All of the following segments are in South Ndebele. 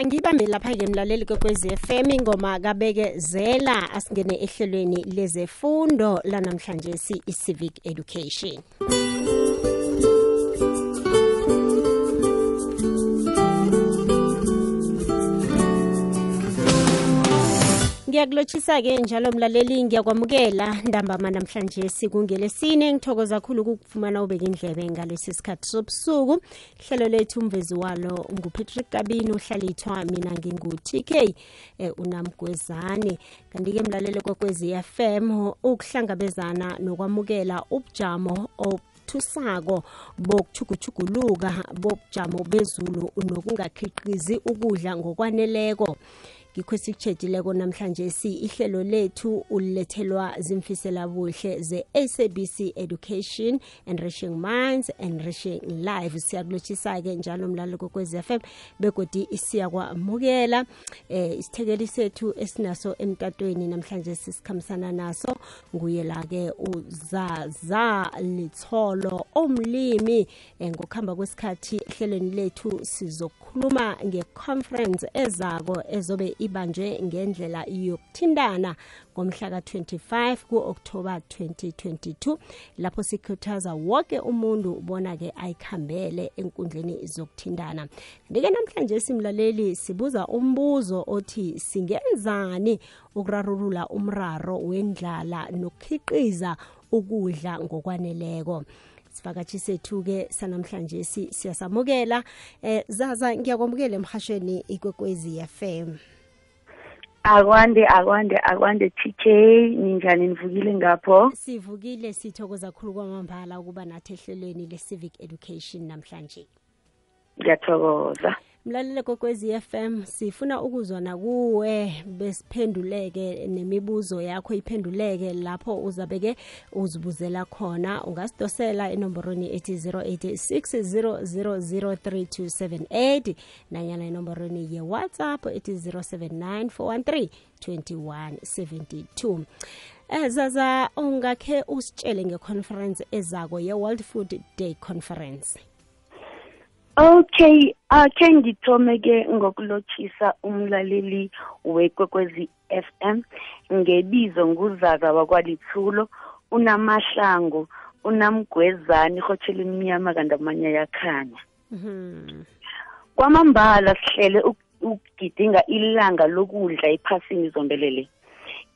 angibambe lapha-ke mlaleli kokwezi FM ingoma kabekezela asingene ehlelweni lezefundo lanamhlanje si i-civic education ngiyakulotshisa-ke njalo mlaleli ngiyakwamukela ntambama namhlanje sikungelesine ngithokoza khulu ukukufumana ubeke indlebe ngalesi sikhathi sobusuku hlelo lethu umvezi walo ngupatrick kabini uhlalithwa mina ngingu-tk um eh, unamgwezane kanti-ke mlalelo kokwezi fm ukuhlangabezana nokwamukela ubujamo abathusako bokuthugutshuguluka bobujamo bezulu nokungakhiqizi ukudla ngokwaneleko ngikho esikutshedileko namhlanje si ihlelo lethu ulethelwa zimfisela buhle ze-sabc education enriching minds enriching life siyakulotshisa-ke njalo mlalo kokwez f m begodi siyakwamukela eh isithekeli sethu esinaso emtatweni namhlanje sisikhambisana naso nguye la-ke uzaza litholo omlimi eh, ngokuhamba kwesikhathi ehlelweni lethu sizokhuluma ngeconference ezako ezobe ibanjwe ngendlela yokuthintana ngomhla ka-25 ku-oktoba 2022 lapho sikhuthaza wonke umuntu ubona-ke ayikhambele enkundleni zokuthintana ndike namhlanje simlaleli sibuza umbuzo othi singenzani ukurarulula umraro wendlala nokukhiqiza ukudla ngokwaneleko sivakatshi sethu-ke sanamhlanje si, siyasamukela eh zaza ngiyakwamukela emhashweni ikwekwezi fm akwande akwande akwande tj ninjani nivukile ngapho sivukile sithokoza khulu kwamambala ukuba nathi ehlelweni le-civic education namhlanje ngiyathokoza mlalele kokwezi FM sifuna ukuzwa nakuwe besiphenduleke nemibuzo yakho iphenduleke lapho uzabeke uzibuzela khona ungasidosela enomborweni ethi 0886003278 nanyana enomborweni ye-whatsapp ethi 079 2172 eh zaza ungakhe usitshele ngeconference ezako ye-world food day conference Okay, akhe uh, ngithome ke ngokulochisa umlaleli wekwekwezi FM ngebizo nguzaka wakwalithulo unamahlango unamgwezani ihotshela imnyama kanti amanye ayakhanya mm -hmm. kwamambala sihlele ukugidinga ilanga lokudla ephasini zombelele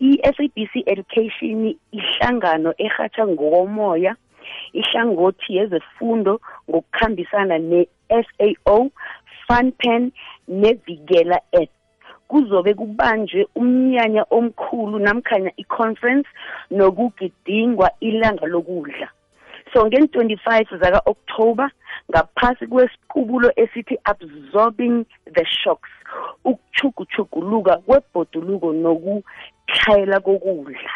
i-sabc education ihlangano erhatsha ngokomoya ihlangothi yezefundo ngokukhambisana ne-sao funpen nevikela at kuzobe kubanjwe umnyanya omkhulu namkhanya i-conference nokugidingwa ilanga lokudla so ngen-25 zaka-oktober ngaphasi kwesiqubulo esithi absorbing the shocks ukuchugutshuguluka kwebhoduluko nokutlhayela kokudla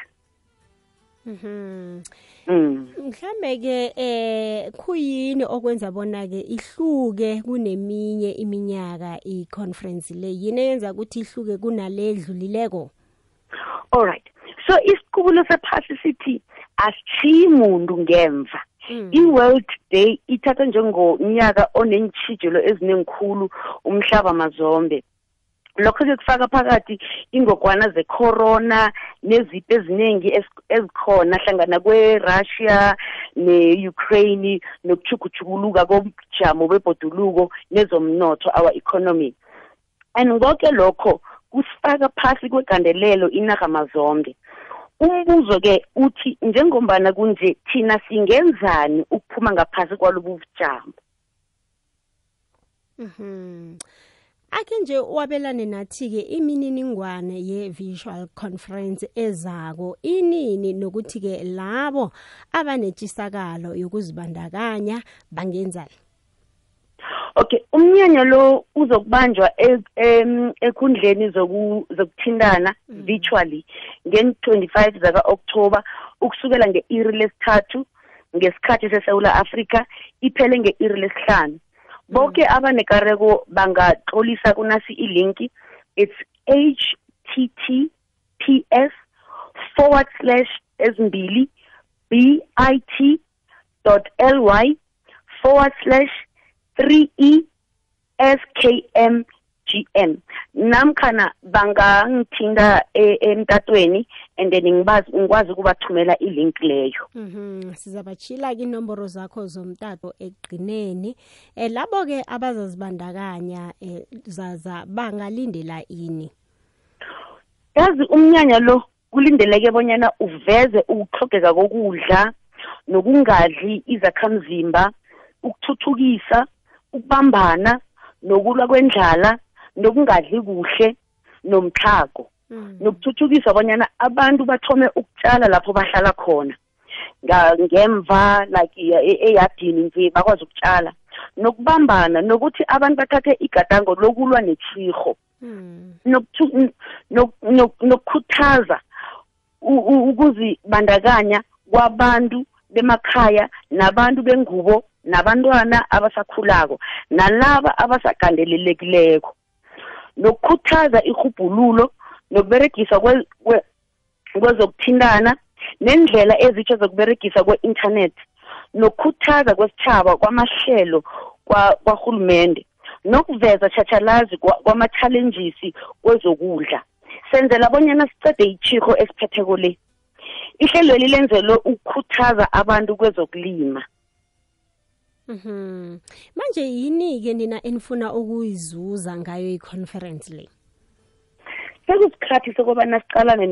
Mhm. Mm. Mhlambe ke eh kuyini okwenza bona ke ihluke kuneminye iminyaka iconference le yini yenza ukuthi ihluke kunaledlulileko? all right so isiqubulo sephasi sithi asitshiyi muntu ngemva mm. i-world day ithathwa njengonyaka oneentshijelo ezinengikhulu umhlaba mazombe lokho-ke kufaka phakathi ingogwana zecorona neziphi eziningi ezikhona hlangana kwe-russia ne-ukraine nokuchugutshukuluka kobujamo bebhoduluko nezomnotho our economy and ngoke lokho kusifaka phasi kwegandelelo inarha mazombe umbuzo ke uthi njengombana kunje thina singenzani ukuphuma ngaphasi kwalobu bujamo mhm ake nje wabelane nathi-ke imininingwane ye-visual conference ezako inini nokuthi-ke labo abanetshisakalo yokuzibandakanya bangenzani Okay, umnyanya lo uzokubanjwa e-, ekhundleni zokuthintana mm. virtually nge-25 zaka-October ukusukela nge-iri lesithathu ngesikhathi seSewula Afrika iphele nge-iri lesihlanu. Mm. Bonke abanekareko bangatlolisa kunasi ilinki it's https forward slash ezimbili bit dot ly forward slash 3e skm GM namkhana bangangithinta e-, emtatweni and then ngibazi ngikwazi ukubathumela i-link leyo mhm sizabachila ke inomboro zakho zomtato ekugcineni eh labo ke abazazibandakanya eh, zaza bangalindela ini yazi umnyanya lo kulindeleke bonyana uveze ukutlhogeka kokudla nokungadli izakhamzimba ukuthuthukisa ukubambana nokulwa kwendlala nokungadli kuhle nomtlhago hmm. nokuthuthukisa bonyana abantu bathome ukutshala lapho bahlala khona ngemva like e-, eyadini nje bakwazi ukutshala nokubambana nokuthi abantu bathathe igadango lokulwa nethirho hmm. nokukhuthaza ukuzibandakanya kwabantu bemakhaya nabantu bengubo nabantwana abasakhulako nalaba abasagandelelekileko nokukhuthaza irhubhululo nokuberegiswa kwezokuthintana nendlela ezitsha zokuberegisa kwe-internet nokukhuthaza kwesitjhaba kwamahlelo kwarhulumende nokuveza tshatshalazi kwamathalenjisi kwezokudla senzela bonyana sicede itshikho esiphetheko le ihlelweli lenzelwe ukukhuthaza abantu kwezokulima Mhm. Manje yini ke nina enifuna ukuyizuza ngayo iconference le? Sekusikhathi sokubana siqalane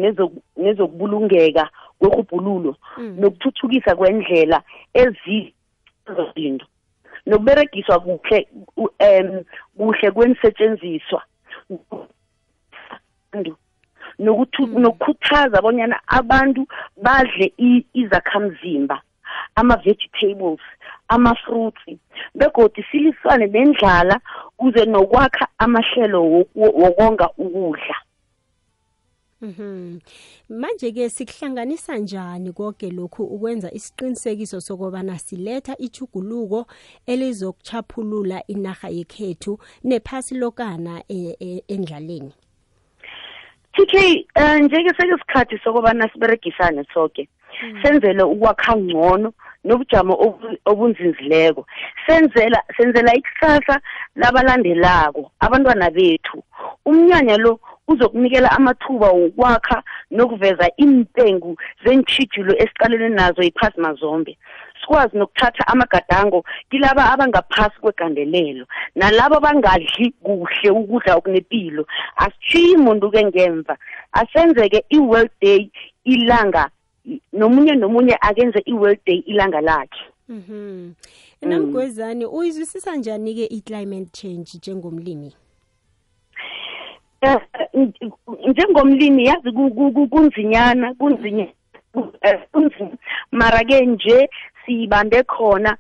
nezokubulungeka kwerhubhululo mm. nokuthuthukisa kwendlela ezizozinto nokuberegiswa kuhle um kuhle kwenisetshenziswa nokukhuthaza abonyana abantu badle izakhamzimba ama-vegetables ama-fruits begodi siliswane nendlala kuze nokwakha amahlelo wokonga ukudla Mhm. Manje ke sikuhlanganisa njani konke lokhu ukwenza isiqinisekiso sokubana siletha ichuguluko elizokuchaphulula inaga yekhethu nephasi lokana e, e, endlaleni. TK eh, njeke sekusikhathi sokubana siberegisane soke hmm. senzele ukwakha ngcono nobujamo obunzinzileko senzela senzela ikusasa labalandelako abantwana bethu umnyanya lo uzokunikela amathuba wokwakha nokuveza iimpengu zeentshijilo esiqalene nazo iphasi mazombe sikwazi nokuthatha amagadango kilaba abangaphasi kwegandelelo nalabo bangadli kuhle ukudla okunepilo asithiyi muntu-ke ngemva asenzeke i-world day ilanga nomunye nomunye akenze i-world day ilanga lakhe mhm mm. namgwezani uyizwisisa njani-ke i-climate change njengomlimi eh, njengomlimi yazi kunzinyana kunzinyana eh, kunzima mara ke nje sibambe khona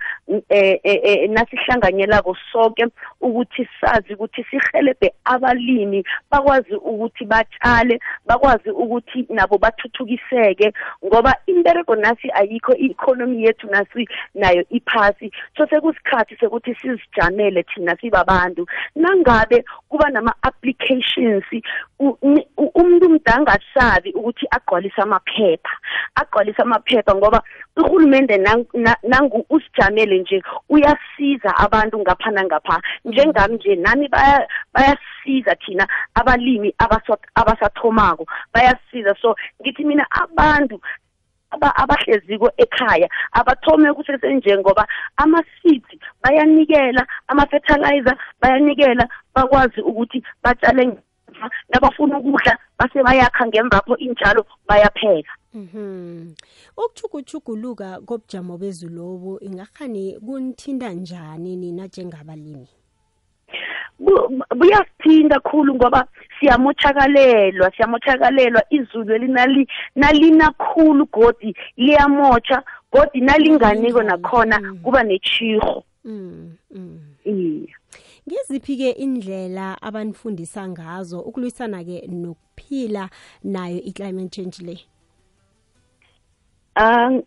eh, eh, eh, nasihlanganyelako soke ukuthi sazi ukuthi sihelebhe abalimi bakwazi ukuthi batshale bakwazi ukuthi nabo bathuthukiseke ngoba imbereko nasi ayikho i-economy yethu nasi nayo iphasi so sekusikhathi sokuthi sizi sijamele thina sibabantu nangabe kuba nama-applications umuntu umda angasabi ukuthi agqwalise amaphepha agqwalise amaphepha ngoba urhulumende nangu usijamele nje uyasiza abantu ngapha nangapha njengami nje nami bayasiza thina abalimi abasathomako bayasiza so ngithi mina abantu abahleziko ekhaya abathome kusesenje ngoba ama-seeds bayanikela ama-fertilizer bayanikela bakwazi ukuthi batshale nabafuna ukudla base bayakha ngemvapho iintshalo bayapheka Mhm. Ukuchugutshuguluka kobujamo bezulobu ingakhani kunithinta njani nina njengabalimi? buyasithinta khulu ngoba siyamotjhakalelwa siyamotjhakalelwa izulu elinali nalina khulu godi liyamotsha godi nalinganiko nakhona mm. kuba nechirho mm, mm. iye ngiziphi-ke indlela abanifundisa ngazo ukulwisana-ke nokuphila nayo i-climate change le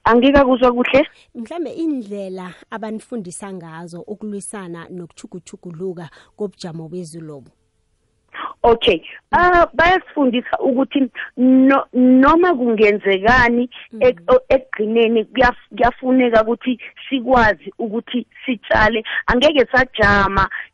angikakuzwa kuhle mhlambe indlela abanifundisa ngazo ukulwisana nokuchugutshuguluka kobujamo bezulobu okay uh, bayasifundisa ukuthi no, noma kungenzekani mm. ekugcineni kuyafuneka ukuthi sikwazi ukuthi sitshale angeke sajama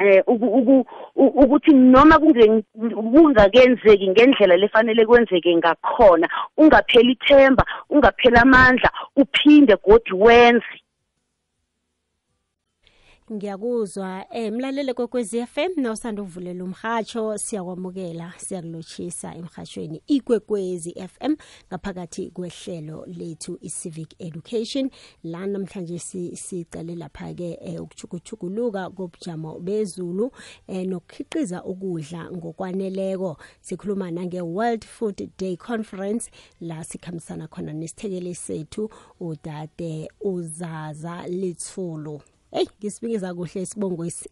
eh ukuthi noma kungakenzeki ngendlela lefanele kwenzeke ngakhona ungapheli ithemba ungapheli amandla uphinde godi wenze ngiyakuzwa eh mlalele kokwezi FM nosanda uvulela umhatsho siyakwamukela siyakulochisa emhatshweni ikwekwezi FM ngaphakathi kwehlelo lethu iCivic Education la namhlanje sicale lapha-ke um ukuchugutshuguluka kobujamo bezulu um nokukhiqiza ukudla ngokwaneleko sikhuluma nange-world food day conference la sikhambisana khona nesithekeli sethu udade uzaza litsulu eyi ngisibikiza kuhle isibongo esi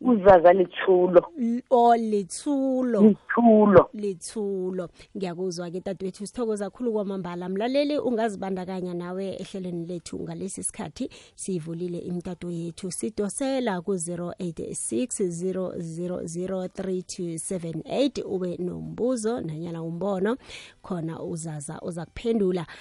uzaza lithulo o lithulo lithulo lithulo ngiyakuzwa ke dadewethu sithokoza kakhulu kwamambala mlaleli ungazibandakanya nawe ehlelweni lethu ngalesi sikhathi siyivulile imitato yethu sidosela ku-086 0003278 ube nombuzo nanyana umbono khona uzaza uza kuphendula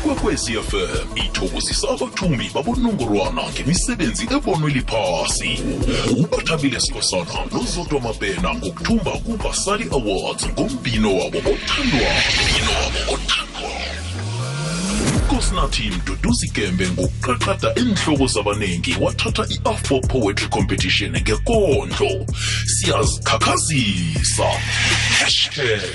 ikwekwezi fm ithokozisa abathumi babonongorwana ngemisebenzi ebonwe liphasi ubathabile sikhosana nozodwa mabhena ngokuthumba kubasali awards ngombhino wabo othandwako ukosinathi mduduzi gembe ngokuqaqada iinhloko zabaningi wathatha i-afbo poetry competition ngekondlo siyazikhakhazisa hashtag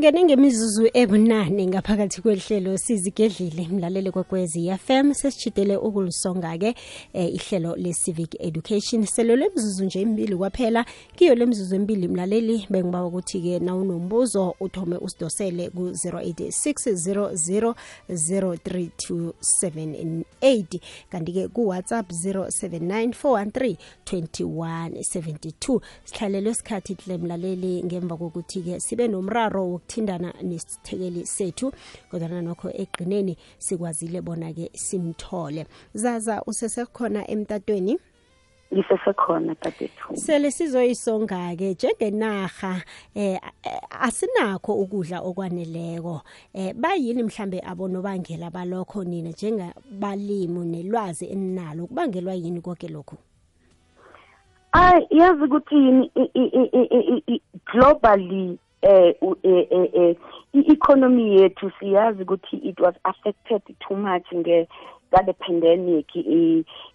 singene ngemizuzu ebunane ngaphakathi kwehlelo sizigedlile mlalele kwekwezi fm sesijidele ukulisonga-ke eh, ihlelo le-civic education selelo emzuzu nje imbili kwaphela kiyo le mzuzu embili mlaleli bengiba ukuthi-ke nawunombuzo uthome usidosele ku-086 00327 kanti-ke kuwhatsapp 079 413 2172 sihlalelwe isikhathi tle mlaleli ngemva kokuthi-ke sibe nomraro wokuthindana nesithekeli sethu kodwana nokho egqineni sikwazile bona-ke simthole zaza usesekhona emtatweni lisesekhona dadethu sele sizoyisonga-ke njengenarha eh, eh asinakho ukudla okwaneleko eh bayini mhlambe abonobangela balokho nina njengabalimu nelwazi eninalo kubangelwa yini konke lokhu ayi yazi ukuthi yini globally eh, eh, eh, eh i-economy yethu siyazi ukuthi it was affected too much nge kale pandemic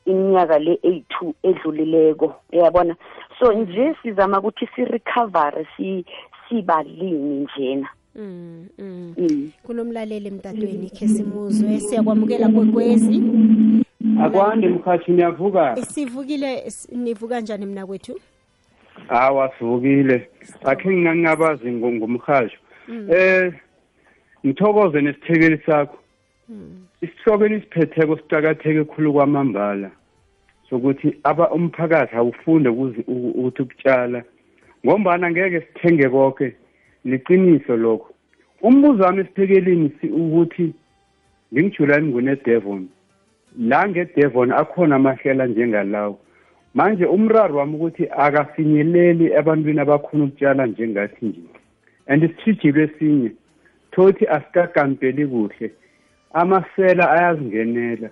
iminyaka le eyi-two edlulileko uyabona so mm. nje sizama ukuthi si-recovery sibalini njena Mm, mm. mm. kunomlaleli emtatweni khe simuzwe siyakwamukela kwekwezi akwande mkhathi niyavuka sivukile nivuka njani mna kwethu hawa sivukile akhe ngingancabazi ngomrhasho um mm. ngithokoze nesithekeli sakho mm. isihlokweni isiphetheko siqakatheke khulu kwamambala sokuthi aba umphakathi awufunde ukuthi ukutshala ngombana ngeke sithenge konke liqiniso lokho umbuzo wami esiphekelini ukuthi ngimjula ngingunedevon la ngedevon akhona amahlela njengalawo manje umraro wami ukuthi akafinyeleli ebantwini abakhona ukutshala njengathi nje and isitshijilo esinye thothi asikakampeli kuhle amasela ayazingenela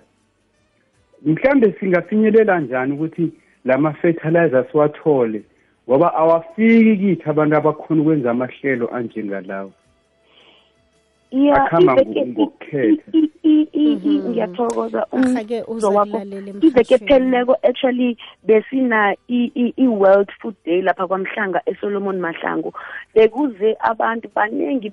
mhlambe singafinyelela njani ukuthi lama fertilizer siwathole ngoba awafiki kithi abantu abakhona ukwenza amahlelo anjengalawo akhamba ngokukhetha mhm. ngiyathokoza umzo wakho iveke ephelileko actually besina i-world food day lapha kwamhlanga esolomon mahlangu bekuze abantu baningi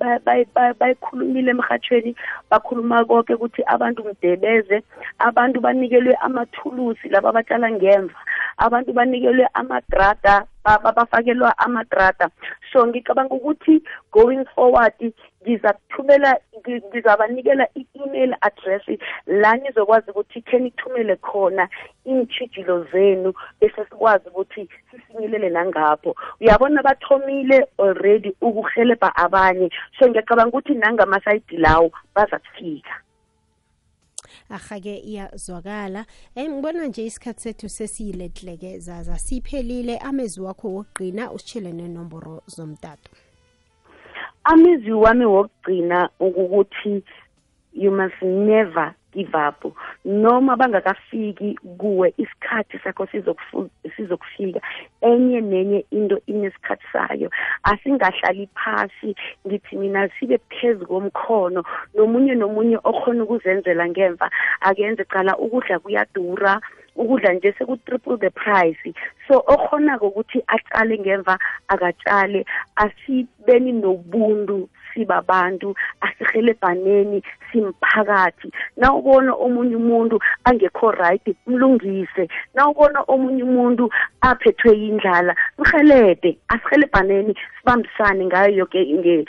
bayikhulumile emhathweni bakhuluma konke ukuthi abantu mdebeze abantu banikelwe amathulusi laba abatshala ngemva abantu banikelwe amadrada bafakelwa amadrada so ngicabanga ukuthi going forward ngizakuthumela ngizabanikela i-email address la nizokwazi ukuthi khe nithumele khona iintshijilo zenu bese sikwazi ukuthi sifinyelele nangapho uyabona bathomile already ukuhelebha abanye so ngiyacabanga ukuthi nangamasayidi lawo baza kufika arhake iyazwakala um ngibona nje isikhathi sethu sesiyiledleke zaza siphelile amezwi wakho wokugcina usitshile nenomboro zomtato amezwi wami wokugcina ukuthi you must never give up noma bangakafiki kuwe isikhathi sakho sizokufika enye nenye into inesikhathi sayo asingahlali phasi ngithi mina sibe phezu komkhono nomunye nomunye okhona ukuzenzela ngemva akenze qala ukudla kuyadura ukudla nje seku-triple the price so okhonako ukuthi atshale ngemva akatshale beni nobuntu sibabantu asihelebhaneni simphakathi nawubona omunye umuntu angekho right mlungise nawubona omunye umuntu aphethwe yindlala mhelebhe asihelebhaneni sibambisane ngayo yoke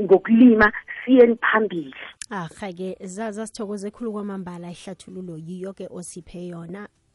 ngokulima siyeni phambili arha-ke zasithokoze khulu kwamambala ihlathululo yiyo-ke osiphe yona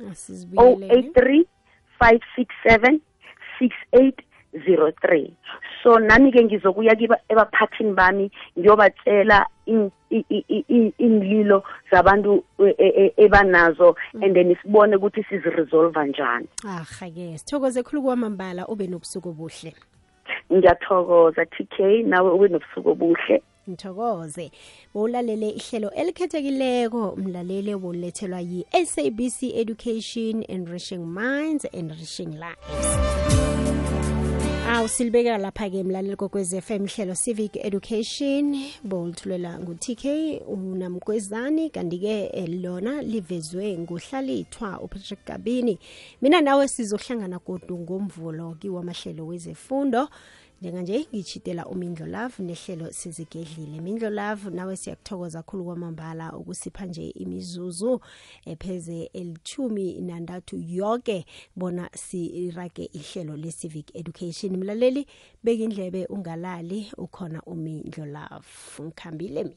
083 567 6803 so nami ke ngizokuya ebaphathini bami ngiyobatshela inlilo zabantu e, e, e, ebanazo mm. and then sibone ukuthi siziresolva njani aha ke sithokoze khulu kwamambala ube nobusuku obuhle ngiyathokoza tk nawe ube nobusuku obuhle ngithokoze bowulalele ihlelo elikhethekileko mlaleli obowulethelwa yi-sabc education enriching minds enriching lives awu silibekela lapha-ke mlaleli kokwez f m hlelo civic education bowulithulela ngu-tk unamgwezani kanti-ke eh, lona livezwe nguhlalithwa upatrick gabini mina nawe sizohlangana godu ngomvulo kiwamahlelo wezefundo njenganje ngitshidela umindlo love nehlelo sizigedlile mindlo love nawe siyakuthokoza khulu kwamambala ukusipha nje imizuzu epheze elithumi nandathu yoke bona sirage ihlelo le-civic education mlaleli bekindlebe ungalali ukhona umindlo love ngikhambile mina